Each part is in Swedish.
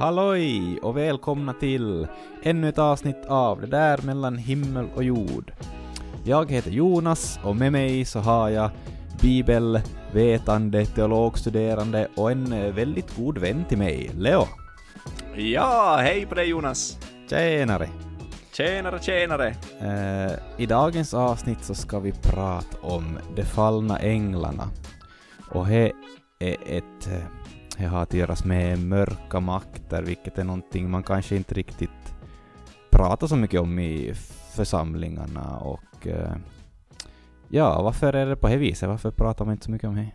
Halloj och välkomna till ännu ett avsnitt av Det där mellan himmel och jord. Jag heter Jonas och med mig så har jag bibelvetande, teologstuderande och en eh, väldigt god vän till mig, Leo. Ja, hej på dig Jonas! Tjenare! Tjenare, tjenare! Eh, I dagens avsnitt så ska vi prata om de fallna änglarna. Och det är ett... Det har att göra med mörka makter, vilket är någonting man kanske inte riktigt pratar så mycket om i församlingarna och... Eh, ja, varför är det på det viset? Varför pratar man inte så mycket om det?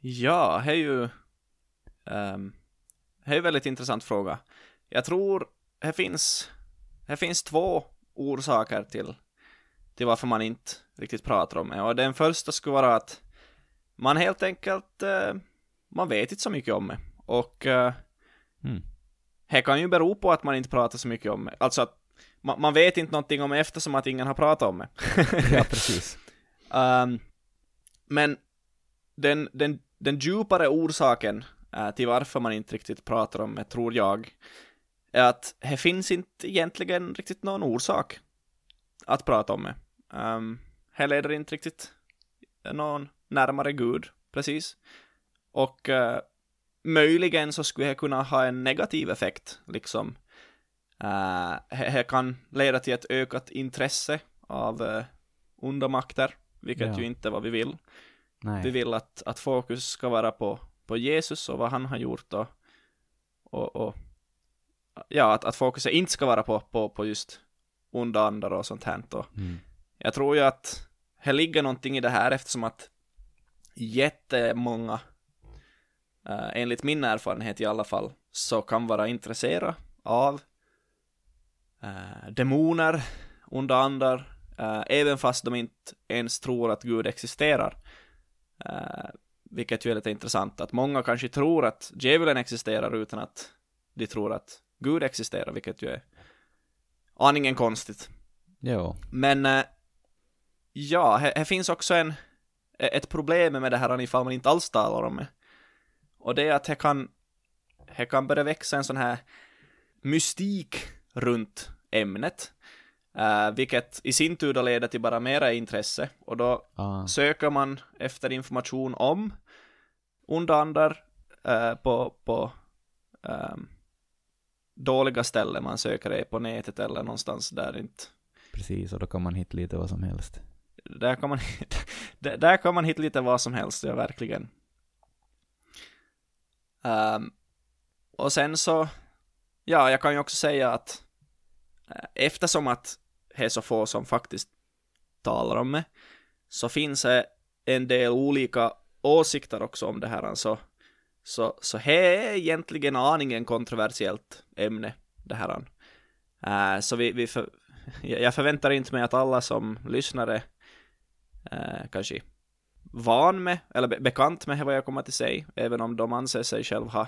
Ja, det är ju... Um, det är en väldigt intressant fråga. Jag tror det finns, det finns två orsaker till, till varför man inte riktigt pratar om det. Och den första skulle vara att man helt enkelt, eh, man vet inte så mycket om det. Och eh, Mm. det kan ju bero på att man inte pratar så mycket om det. Alltså att man, man vet inte någonting om det eftersom att ingen har pratat om det. Ja, precis. Ehm, men den, den, den djupare orsaken eh, till varför man inte riktigt pratar om det, tror jag, är att det finns inte egentligen riktigt någon orsak att prata om det. Um, det leder inte riktigt någon närmare Gud, precis. Och eh, möjligen så skulle det kunna ha en negativ effekt, liksom. Uh, det kan leda till ett ökat intresse av eh, onda makter, vilket Ja. ju inte är vad vi vill. Vi Nej. vill att, att fokus ska vara på, på Jesus och vad han har gjort och, och, och ja, att, att fokuset inte ska vara på, på, på just onda andar och sånt här. Och Mm. jag tror ju att det ligger någonting i det här eftersom att jättemånga, uh, enligt min erfarenhet i alla fall, så kan vara intresserade av eh, demoner, onda andar, eh, även fast de inte ens tror att Gud existerar. Eh, vilket ju är lite intressant, att många kanske tror att djävulen existerar utan att de tror att Gud existerar, vilket ju är aningen konstigt. Jo. Men eh, ja, här, här finns också en, ett problem med det här ifall man inte alls talar om det. Och det är att det kan, det kan börja växa en sån här mystik runt ämnet. eh, vilket i sin tur då leder till bara mera intresse. Och då Ah. söker man efter information om onda andar eh, på, på ehm, dåliga ställen. Man söker det på nätet eller någonstans där inte Precis, och då kan man hitta lite vad som helst. där kan man, där kan man hitta lite vad som helst, ja verkligen. Um, och sen så, ja, jag kan ju också säga att eh, eftersom att det är så få som faktiskt talar om det, så finns det en del olika åsikter också om det här, alltså. Så, så det är egentligen aningen kontroversiellt ämne, det här. Uh, så vi, vi för, jag förväntar inte mig att alla som lyssnar uh, kanske van med, eller be- bekant med vad jag kommer att säga, även om de anser sig själv ha,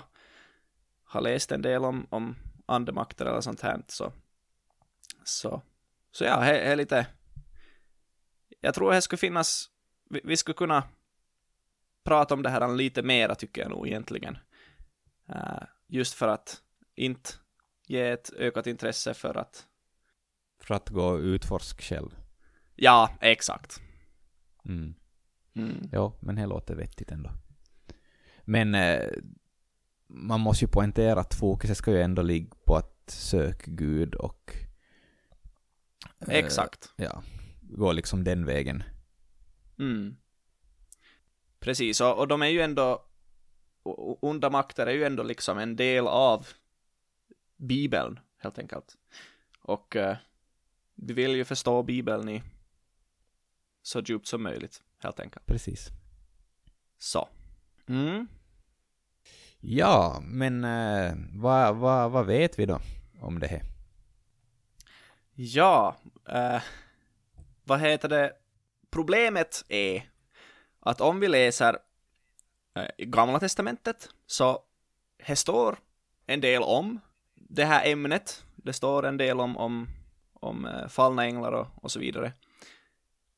ha läst en del om, om andemakter eller sånt här. Så, så, så ja, det är lite... Jag tror det skulle finnas... Vi, vi skulle kunna prata om det här lite mera, tycker jag nog egentligen. Eh, just för att inte ge ett ökat intresse för att... För att gå och utforska själv. Ja, exakt. Mm. Mm. Jo, men det låter vettigt ändå. Men eh, man måste ju poängtera att fokuset ska ju ändå ligga på att söka Gud och eh, Exakt. ja, gå liksom den vägen. Mm. Precis, och, och de är ju ändå, onda makter är ju ändå liksom en del av Bibeln, helt enkelt. Och eh, vi vill ju förstå Bibeln i så djupt som möjligt, helt enkelt. Precis. Så. Mm. Ja, men eh, vad, vad, vad vet vi då om det här? Ja, eh, vad heter det? Problemet är att om vi läser eh, Gamla Testamentet så det står en del om det här ämnet. Det står en del om, om, om eh, fallna änglar och, och så vidare.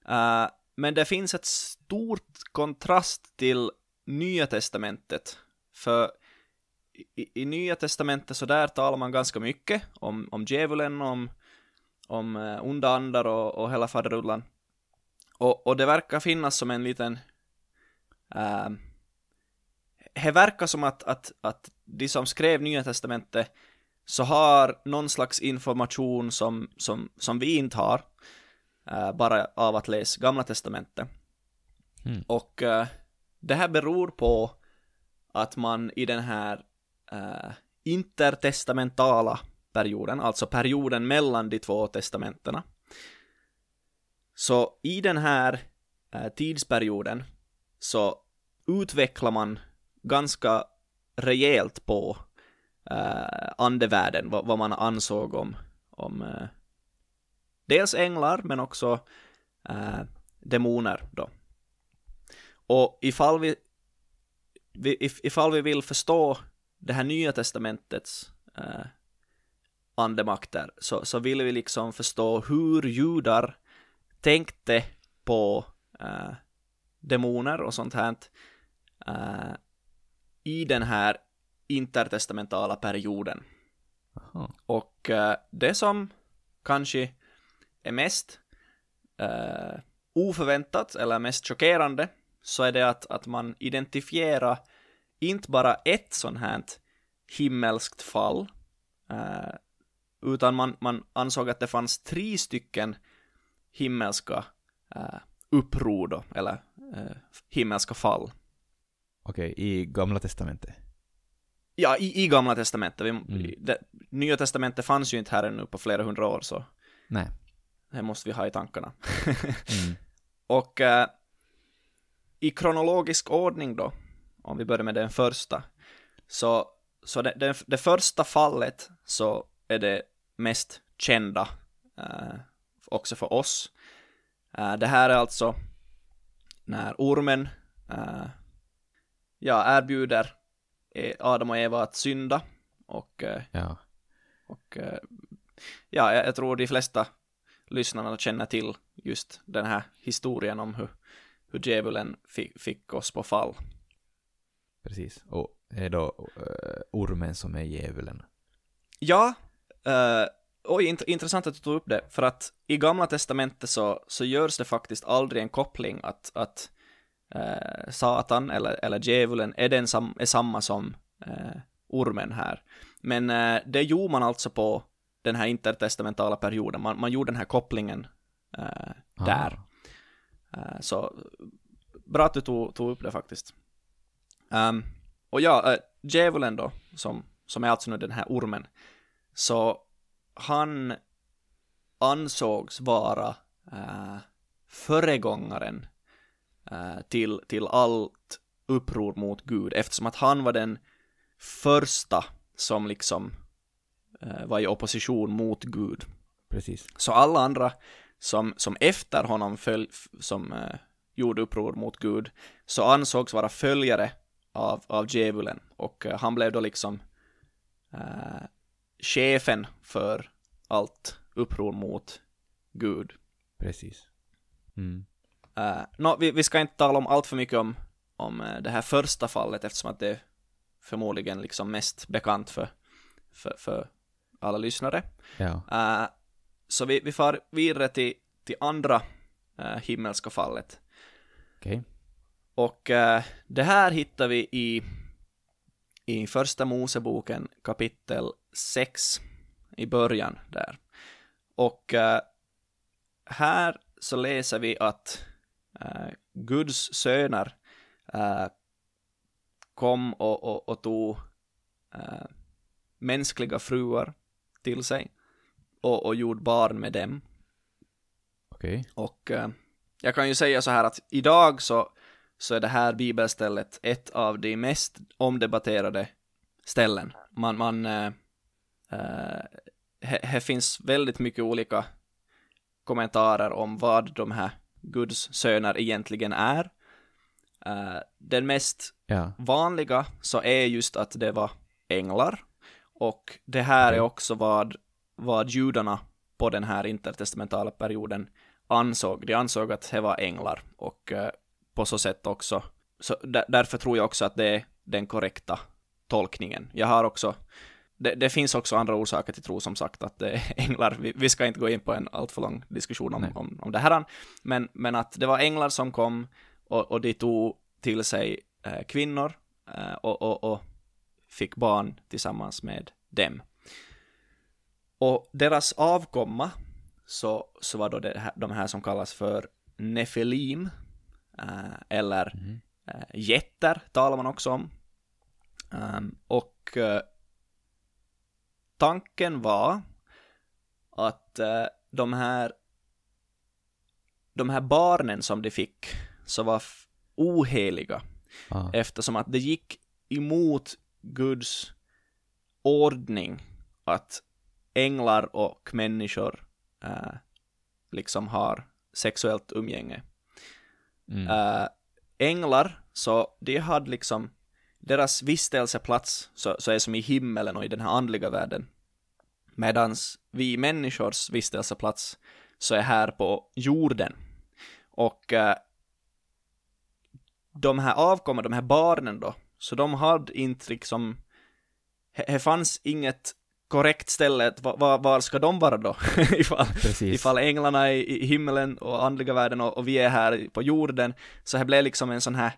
Eh, men det finns ett stort kontrast till Nya Testamentet. För i, i Nya Testamentet så där talar man ganska mycket om, om djävulen, om, om eh, onda andar och, och hela faderullan. Och, och det verkar finnas som en liten... Äh, det verkar som att, att, att de som skrev Nya Testamentet så har någon slags information som, som, som vi inte har, bara av att läsa Gamla Testamentet. Mm. Och uh, det här beror på att man i den här uh, intertestamentala perioden, alltså perioden mellan de två testamentena, så i den här tidsperioden så utvecklar man ganska rejält på uh, andevärlden, vad, vad, man ansåg om, om dels änglar men också uh, demoner då. Och ifall vi, vi if, ifall vi vill förstå det här nya testamentets uh, andemakter så, så vill vi liksom förstå hur judar tänkte på uh, demoner och sånt här uh, i den här intertestamentala perioden. Aha. Och uh, det som kanske är mest uh, oförväntat eller mest chockerande så är det att, att man identifierar inte bara ett sånt här himmelskt fall uh, utan man, man ansåg att det fanns tre stycken himmelska uh, uppror då, eller uh, himmelska fall. Okej, okay, i Gamla Testamentet? Ja, i, i Gamla Testamentet. Vi, mm. det, Nya Testamentet fanns ju inte här ännu på flera hundra år, så Nej. Det måste vi ha i tankarna. mm. Och eh, i kronologisk ordning då, om vi börjar med den första, så, så det, det, det första fallet så är det mest kända eh, också för oss. Eh, det här är alltså när ormen eh, ja, erbjuder e- Adam och Eva att synda och, eh, ja. och eh, ja, jag tror de flesta lyssnarna känner till just den här historien om hur, hur djävulen fick, fick oss på fall. Precis, och är då uh, ormen som är djävulen? Ja, uh, oj, int intressant att du tog upp det, för att i Gamla Testamentet så, så görs det faktiskt aldrig en koppling att, att eh, Satan eller, eller djävulen är, den sam, är samma som eh, ormen här. Men det gjorde man alltså på den här intertestamentala perioden. Man, man gjorde den här kopplingen eh, ah. där. Eh, så bra att du tog, tog upp det faktiskt. Um, och ja, äh, djävulen då, som, som är alltså nu den här ormen, så han ansågs vara äh, föregångaren Eh, till, till allt uppror mot Gud eftersom att han var den första som liksom var i opposition mot Gud. Precis. Så alla andra som, som efter honom föl, som uh, gjorde uppror mot Gud så ansågs vara följare av, av djävulen och uh, han blev då liksom chefen för allt uppror mot Gud. Precis. Mm. Uh, no, vi, vi, ska inte tala om allt för mycket om, om uh, det här första fallet eftersom att det är förmodligen liksom mest bekant för, för, för alla lyssnare. Ja. Uh, så vi, vi far vidare till, till andra himmelska fallet. Okay. Och det här hittar vi i, i första Moseboken kapitel 6 i början där. Och här så läser vi att uh, Guds söner uh, kom och, och, och tog uh, mänskliga fruar till sig och, och gjorde barn med dem. Okej. Okay. Och jag kan ju säga så här att idag så, så är det här bibelstället ett av de mest omdebatterade ställen. Man, man, här finns väldigt mycket olika kommentarer om vad de här Guds söner egentligen är. Uh, den mest ja. vanliga så är just att det var änglar. Och det här är också vad, vad judarna på den här intertestamentala perioden ansåg. De ansåg att det var änglar och uh, på så sätt också. Så därför tror jag också att det är den korrekta tolkningen. Jag har också, det, det, finns också andra orsaker till tro som sagt att det är änglar, vi, vi ska inte gå in på en alltför lång diskussion om, om, om det här, men, men att det var änglar som kom och, och de tog till sig eh, kvinnor eh, och, och, och fick barn tillsammans med dem. Och deras avkomma så, så var då det här, de här som kallas för nefilim, äh, eller mm. äh, jätter talar man också om. Um, och äh, tanken var att de här de här barnen som de fick så var oheliga ah. eftersom att det gick emot Guds ordning att änglar och människor äh, liksom har sexuellt umgänge. Mm. Äh, änglar, så de hade liksom, deras vistelseplats så, så är som i himmelen och i den här andliga världen. Medans vi människors vistelseplats så är här på jorden. Och äh, de här avkommorna, de här barnen då, så de hade inte liksom, det fanns inget korrekt ställe, var, var, ska de vara då? ifall, ifall änglarna är i himmelen och andliga världen och, och, vi är här på jorden, så det blev liksom en sån här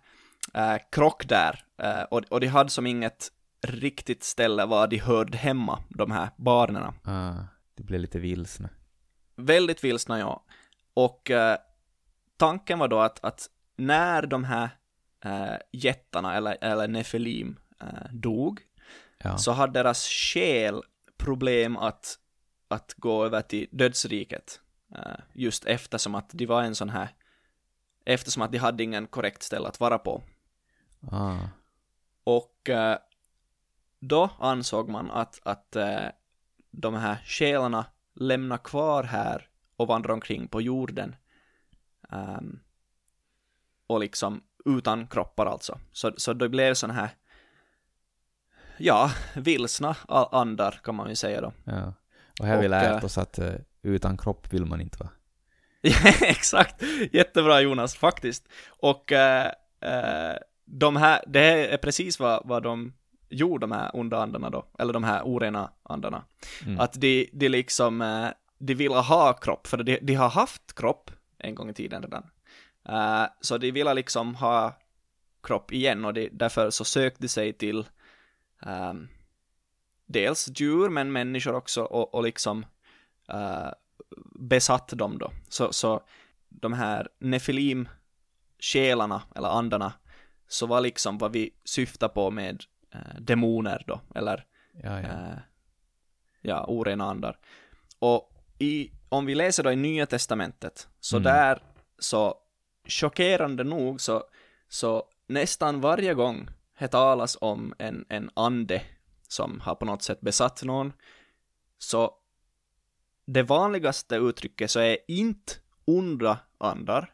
äh, krock där, äh, och, och de hade som inget riktigt ställe var de hörde hemma, de här barnen. Ah, det blev lite vilsna. Väldigt vilsna, ja. Och äh, tanken var då att, att när de här äh, jättarna, eller, eller Nefilim, äh, dog, ja. så hade deras själ problem att, att gå över till dödsriket. Uh, just eftersom att de var en sån här, eftersom att de hade ingen korrekt ställe att vara på. Ah. Och uh, då ansåg man att, att uh, de här själarna lämnar kvar här och vandrar omkring på jorden. Um, och liksom utan kroppar alltså. Så, så det blev sån här ja, vilsna andar kan man ju säga då. Ja. Och här har vi lärt oss att uh, utan kropp vill man inte vara. Exakt, jättebra Jonas, faktiskt. Och uh, uh, de här, det är precis vad, vad de gjorde, de här onda andarna då, eller de här orena andarna. Mm. Att de, de liksom, de vill ha kropp, för de, de har haft kropp en gång i tiden redan. Uh, så de ville liksom ha kropp igen och de, därför så sökte de sig till um, dels djur men människor också och, och liksom uh, besatt dem då. Så, så de här nefilim själarna eller andarna så var liksom vad vi syftar på med uh, demoner då, eller ja, ja. Uh, ja, orena andar. Och i, om vi läser då i Nya Testamentet, så mm. där så chockerande nog så, så nästan varje gång det talas om en, en ande som har på något sätt besatt någon, så det vanligaste uttrycket så är inte onda andar,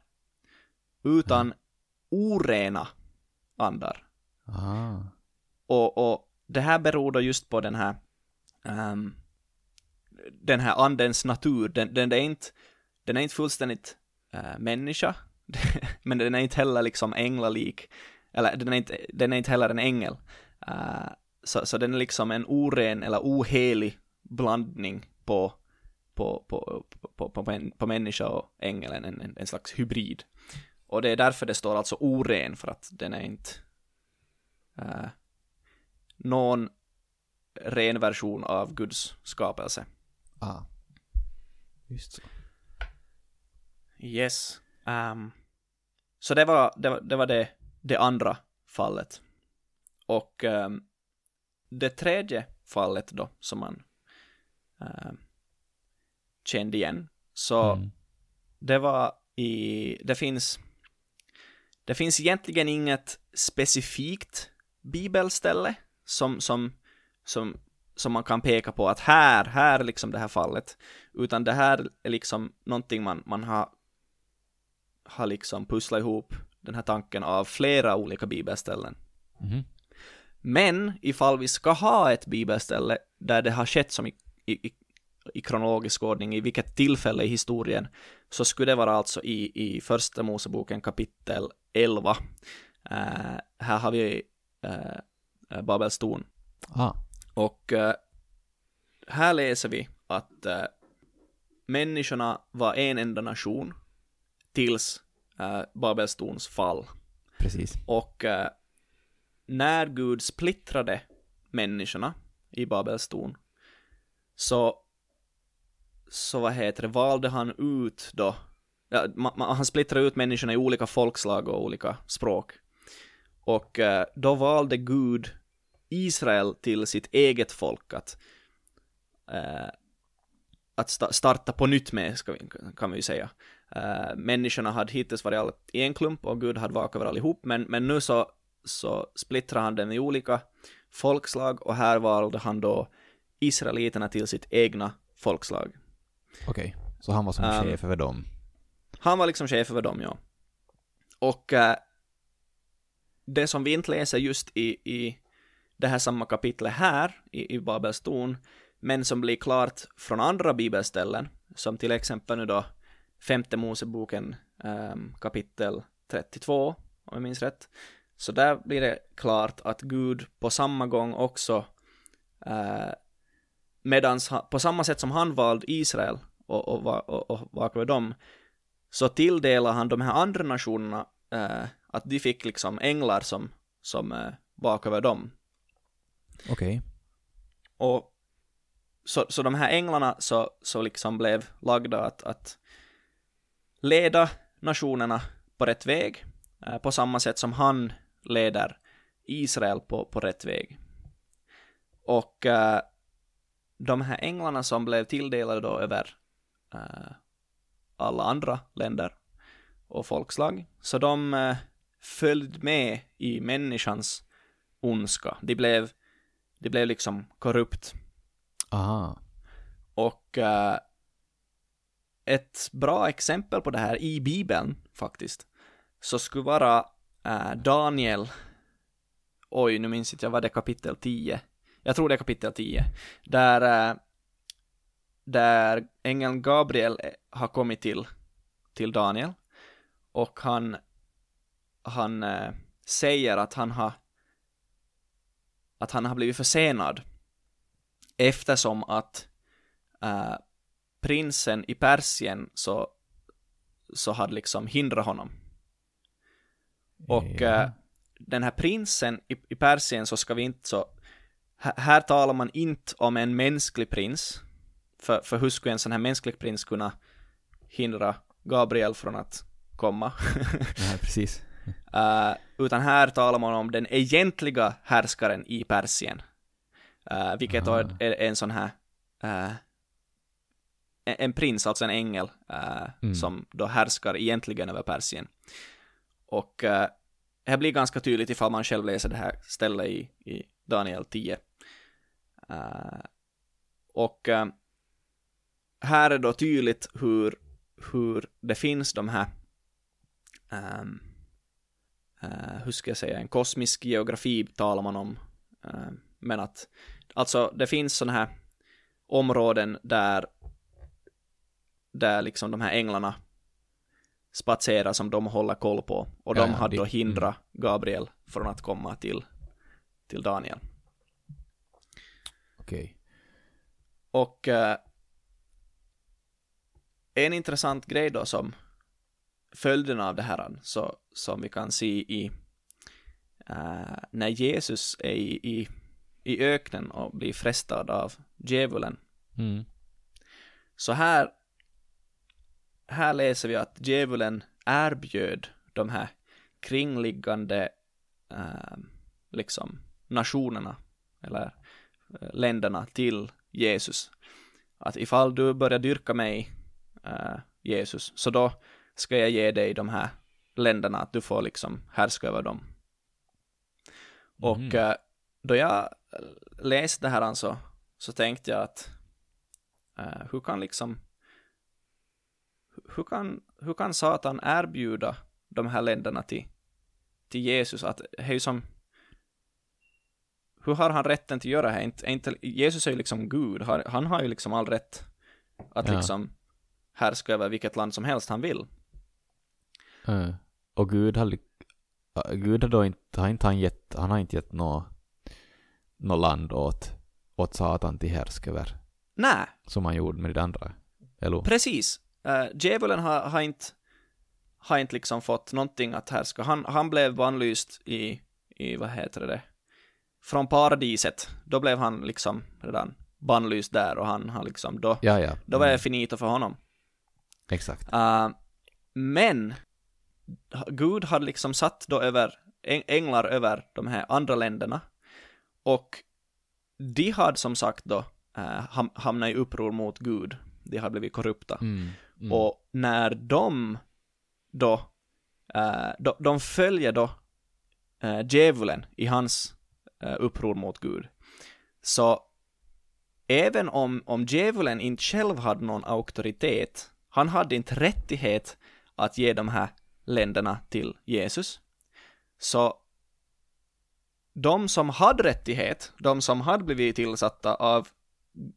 utan orena andar. Ah. Och, och det här beror då just på den här um, den här andens natur, den, den, är, inte, den är inte fullständigt uh, människa, men den är inte heller liksom änglalik, eller den är inte, den är inte heller en ängel. Uh, så, så den är liksom en oren eller ohelig blandning på, på, på, på, på, på, på människa och ängel, en, en, en slags hybrid. Och det är därför det står alltså oren, för att den är inte uh, någon ren version av Guds skapelse. Ah. Just så. Yes. Um, så det var det, var, det var det det andra fallet. Och um, det tredje fallet då, som man uh, kände igen, så mm. det var i, det finns, det finns egentligen inget specifikt bibelställe som, som, som, som man kan peka på att här, här är liksom det här fallet, utan det här är liksom någonting man, man har, har liksom pusslat ihop den här tanken av flera olika bibelställen. Mm. Men ifall vi ska ha ett bibelställe där det har skett som i, i, i kronologisk ordning, i vilket tillfälle i historien, så skulle det vara alltså i, i första Moseboken kapitel 11. Uh, här har vi uh, eh, Babels torn. Ah, Och eh, här läser vi att eh, människorna var en enda nation tills eh, Babels torns fall. precis. Och eh, när Gud splittrade människorna i Babels torn så, så vad heter det, valde han ut då, ja, ma, ma, han splittrade ut människorna i olika folkslag och olika språk. Och eh, då valde Gud Israel till sitt eget folk att, eh, att sta, starta på nytt med, vi, kan vi ju säga. Eh, människorna hade hittills varit alla i en klump och Gud hade vakat över allihop, men, men nu så, så splittrade han dem i olika folkslag och här valde han då israeliterna till sitt egna folkslag. Okej, så han var som Um, chef över dem. Han var liksom chef över dem, ja. Och eh, det som vi inte läser just i, i det här samma kapitlet här, i, i Babels torn, men som blir klart från andra bibelställen, som till exempel nu då femte Moseboken ehm, kapitel 32, om jag minns rätt. Så där blir det klart att Gud på samma gång också, eh, medans, han- på samma sätt som han valde Israel och, och, och, och vakade över dem, så tilldelar han de här andra nationerna eh, att de fick liksom änglar som, som eh, vakade över dem. Okej. Och så, så de här änglarna så, så liksom blev lagda att, att leda nationerna på rätt väg, eh, på samma sätt som han leder Israel på, på rätt väg. Och eh, de här änglarna som blev tilldelade då över eh, alla andra länder och folkslag, så de eh, följde med i människans ondska. De blev, de blev liksom korrupt. Aha. Och ett bra exempel på det här i Bibeln faktiskt, så skulle vara äh, Daniel, oj nu minns inte jag Var det kapitel 10, jag tror det är kapitel 10, där, äh, där ängeln Gabriel eh, har kommit till, till Daniel. Och han, han äh, säger att han har att han har blivit försenad. Eftersom att äh, prinsen i Persien så, så hade liksom hindrat honom. Och Ja. äh, den här prinsen i, i Persien så ska vi inte så, här, här talar man inte om en mänsklig prins, för, för hur skulle en sån här mänsklig prins kunna hindra Gabriel från att komma? Nej, precis. Uh, utan här talar man om den egentliga härskaren i Persien. Uh, vilket Ah. är, är en sån här uh, en, prins, alltså en ängel, uh, Mm. som då härskar egentligen över Persien. Och uh, det blir ganska tydligt ifall man själv läser det här stället i, i Daniel 10. Uh, och uh, här är då tydligt hur, hur det finns de här um, eh, hur ska jag säga, en kosmisk geografi talar man om. Eh, men att, alltså det finns sådana här områden där, där liksom de här änglarna spatserar som de håller koll på. Och Ja, de ja, hade då det- hindrat Gabriel från att komma till, till Daniel. Okej. Och eh, en intressant grej då som följden av det här så, som vi kan se i eh, när Jesus är i, i, i öknen och blir frestad av djävulen. Mm. Så här, här läser vi att djävulen erbjöd de här kringliggande eh, liksom nationerna eller eh, länderna till Jesus. Att ifall du börjar dyrka mig, eh, Jesus, så då ska jag ge dig de här länderna, att du får liksom härska över dem. Och Mhm. eh, då jag läste det här alltså, så tänkte jag att eh, hur kan liksom hur kan, hur kan Satan erbjuda de här länderna till, till Jesus? Att, det ju som, hur har han rätten till att göra det här? Inte, inte, Jesus är ju liksom Gud, han har ju liksom all rätt att Ja. liksom härska över vilket land som helst han vill. Eh, Och Gud har, Gud har då inte, har inte han gett, han har inte gett nå något land åt, åt Satan till härsk över, Nej, som han gjorde med de andra. Eller? precis. Uh, djävulen har, har inte har inte liksom fått någonting att härska. Han, han blev bannlyst i, i, vad heter det, från paradiset. Då blev han liksom redan bannlyst där och han har liksom, då, Ja, ja. då var det Mm, finito för honom. Exakt. Uh, men Gud hade liksom satt då över äng- änglar över de här andra länderna och de hade som sagt då ham- hamnat i uppror mot Gud. De hade blivit korrupta. Mm, mm. Och när de då, uh, de, de följer då uh, djävulen i hans uh, uppror mot Gud. Så även om, om djävulen inte själv hade någon auktoritet, han hade inte rättighet att ge de här länderna till Jesus, så de som hade rättighet, de som hade blivit tillsatta av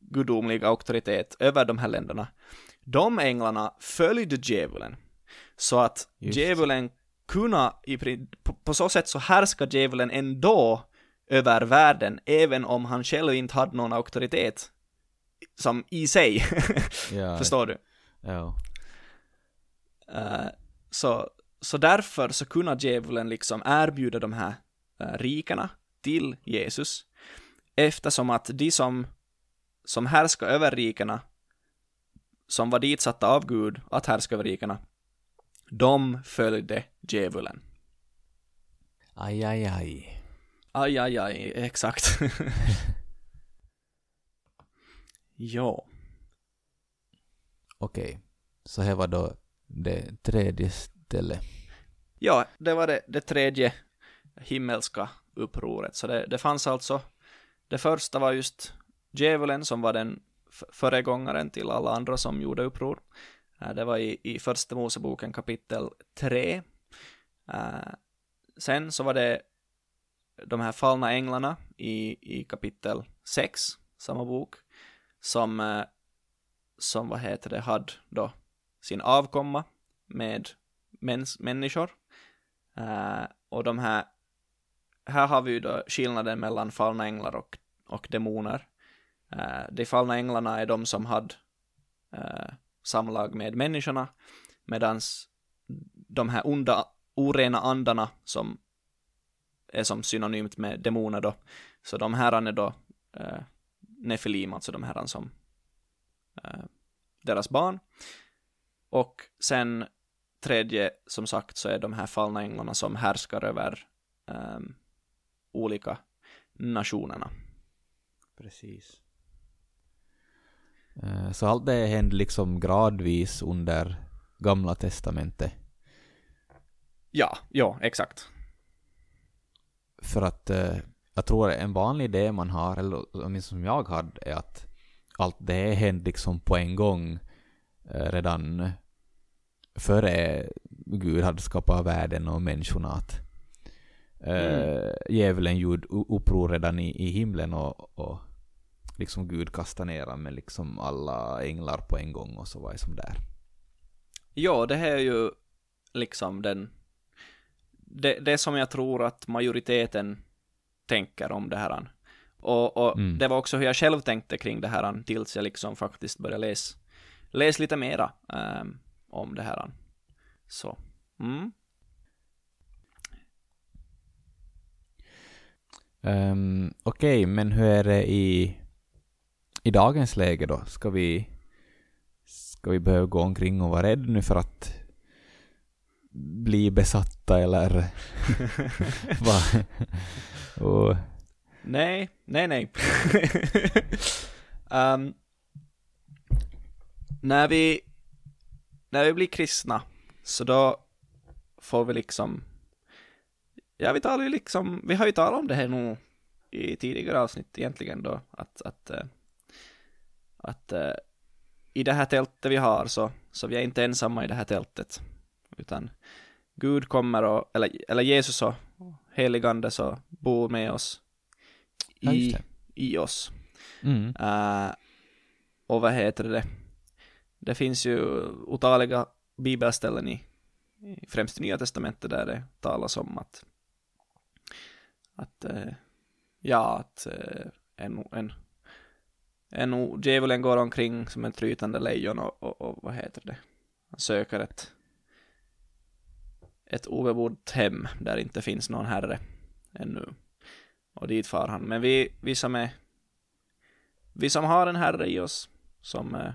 gudomlig auktoritet över de här länderna, de änglarna följde djävulen. Så att Just. djävulen kunna, i, på, på så sätt så härskar djävulen ändå över världen, även om han själv inte hade någon auktoritet som i sig. ja, Förstår du? Ja. Eh, så, så därför så kunde djävulen liksom erbjuda de här uh, rikarna till Jesus, eftersom att de som, som härskar över rikarna, som var ditsatta av Gud att härska över rikarna, de följde djävulen. Aj, aj, aj. Aj, aj, aj, exakt. ja. Okej. Så här var då det tredje stället. Ja, det var det, det tredje himmelska upproret. Så det, det fanns alltså, det första var just djävulen som var den föregångaren till alla andra som gjorde uppror. Eh, det var i, i första Moseboken kapitel 3. Eh, sen så var det de här fallna änglarna i, i kapitel 6, samma bok, som, eh, som vad heter det, hade då sin avkomma med mäns, människor. Och de här, här har vi ju då skillnaden mellan fallna änglar och, och demoner. Uh, de fallna änglarna är de som hade uh, samlag med människorna, medan de här onda, orena andarna som är som synonymt med demoner då, så de här är då eh, uh, nefilim, alltså de här som uh, deras barn. Och sen tredje, som sagt, så är de här fallna änglarna som härskar över um, olika nationerna. Precis. Eh, Så allt det hände liksom gradvis under Gamla Testamentet. Ja, ja, exakt. För att eh, jag tror en vanlig idé man har, eller åtminstone som jag hade, är att allt det hände liksom på en gång eh, redan före Gud hade skapat världen och människorna. Att eh, djävulen gjorde uppror redan i, i himlen och, och liksom Gud kastade ner honom med liksom alla änglar på en gång och så var det som där. Ja, det här är ju liksom den... Det, det som jag tror att majoriteten tänker om det här. Och, och Mm. det var också hur jag själv tänkte kring det här tills jag liksom faktiskt började läsa läs lite mera ehm, om det här. Så, mm. Um, Okej, men hur är det i, i dagens läge då? Ska vi, ska vi behöva gå omkring och vara rädda nu för att bli besatta eller vad? och, Nej, nej, nej. Ehm, när vi när vi blir kristna, så då får vi liksom Ja, vi talar ju liksom, vi har ju talat om det här nog i tidigare avsnitt egentligen då, att, att, eh, att eh, i det här tältet vi har så, så vi är inte ensamma i det här tältet, utan Gud kommer och, eller, eller Jesus och heligande så bor med oss Ja, i, det. i oss. mm, Eh, och vad heter det? Det finns ju otaliga bibelställen i, i främst i Nya Testamentet där det talas om att att eh, ja, att eh, en, en, en djävulen går omkring som en trytande lejon och, och, och vad heter det? Han söker ett, ett obebott hem där inte finns någon herre ännu. Och dit far han. Men vi, vi som är vi som har en herre i oss som eh,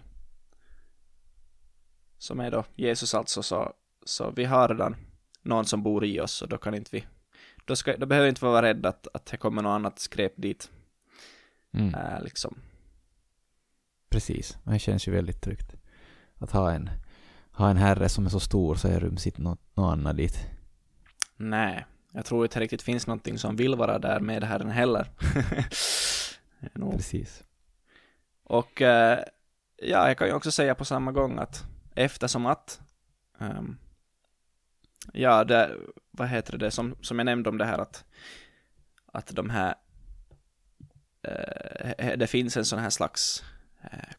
som är då Jesus alltså så, så vi har redan någon som bor i oss och då kan inte vi då, ska, då behöver vi inte vara rädda att, att det kommer något annat skräp dit. Mm. Äh, liksom. Precis, det känns ju väldigt tryggt. Att ha en, ha en herre som är så stor så är ryms inte något, något annat dit. Nej, jag tror inte riktigt finns någonting som vill vara där med herren heller. Precis. Och äh, ja, jag kan ju också säga på samma gång att eftersom att um, ja, det, vad heter det, som, som jag nämnde om det här att, att de här, eh, det finns en sån här slags eh,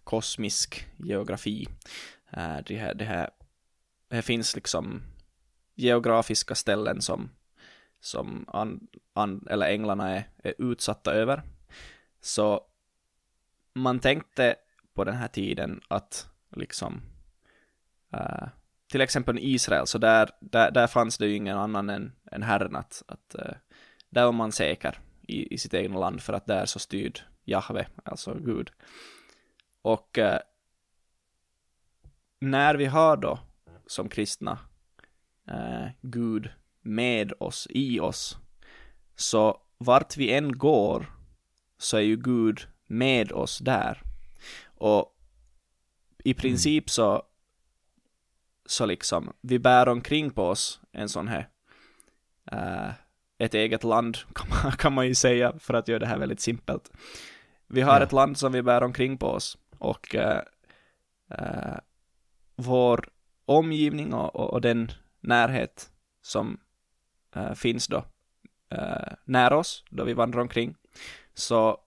kosmisk geografi. Eh, det, här, det, här, det finns liksom geografiska ställen som, som an, an, eller änglarna är, är utsatta över. Så man tänkte på den här tiden att liksom uh, till exempel Israel, så där, där, där fanns det ju ingen annan än, än Herren att, att uh, där var man säker i, i sitt egna land för att där så styrde Jahve, alltså Gud. Och uh, när vi har då som kristna uh, Gud med oss, i oss, så vart vi än går så är ju Gud med oss där. Och i mm. princip så så liksom, vi bär omkring på oss en sån här, uh, ett eget land kan man, kan man ju säga, för att göra det här väldigt simpelt. Vi har ett land som vi bär omkring på oss, och eh, eh, vår omgivning och, och, och, den närhet som eh, finns då eh, nära oss, då vi vandrar omkring, så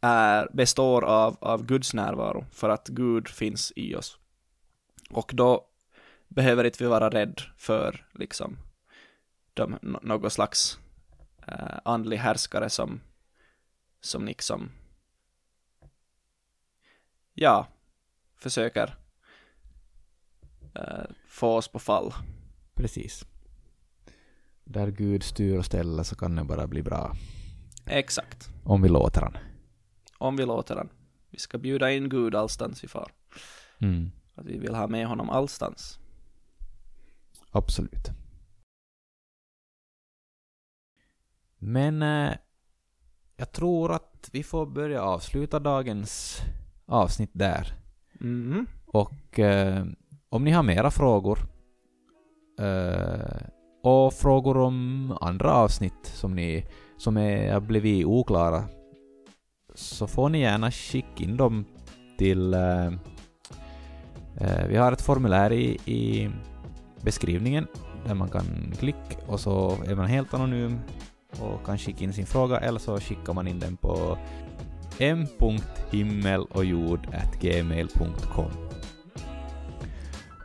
är, består av, av Guds närvaro, för att Gud finns i oss. Och då behöver inte vi vara rädd för liksom de, någon slags eh, andlig härskare som, som liksom ja, försöker uh, få oss på fall. Precis. Där Gud styr och ställer så kan det bara bli bra. Exakt. Om vi låter han. Om vi låter han. Vi ska bjuda in Gud allstans vi far. Mm. Att vi vill ha med honom allstans. Absolut. Men eh, jag tror att vi får börja avsluta dagens avsnitt där. Mm. Och eh, om ni har mera frågor eh, och frågor om andra avsnitt som ni som är blivit oklara så får ni gärna skicka in dem till eh, Eh, vi har ett formulär i, i beskrivningen där man kan klicka och så är man helt anonym och kan skicka in sin fråga eller så skickar man in den på m.himmelochjordgmail.com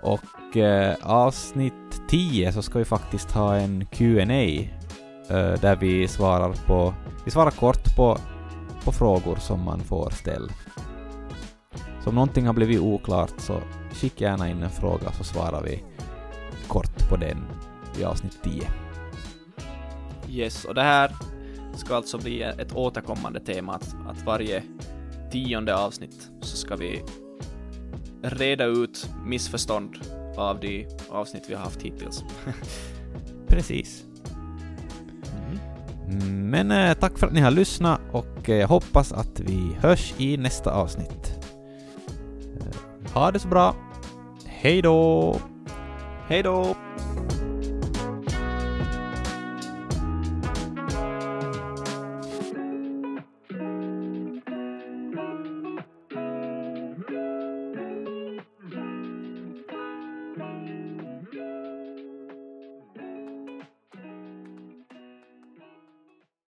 Och eh, avsnitt 10 så ska vi faktiskt ha en Q&A eh, där vi svarar på, vi svarar kort på, på frågor som man får ställa. Så om någonting har blivit oklart så skicka gärna in en fråga så svarar vi kort på den i avsnitt 10. Yes, och det här ska alltså bli ett återkommande tema att, att varje tionde avsnitt så ska vi reda ut missförstånd av de avsnitt vi har haft hittills. Precis. Mm. Men eh, tack för att ni har lyssnat och jag eh, hoppas att vi hörs i nästa avsnitt. Ha det så bra. Hej då! Hej då!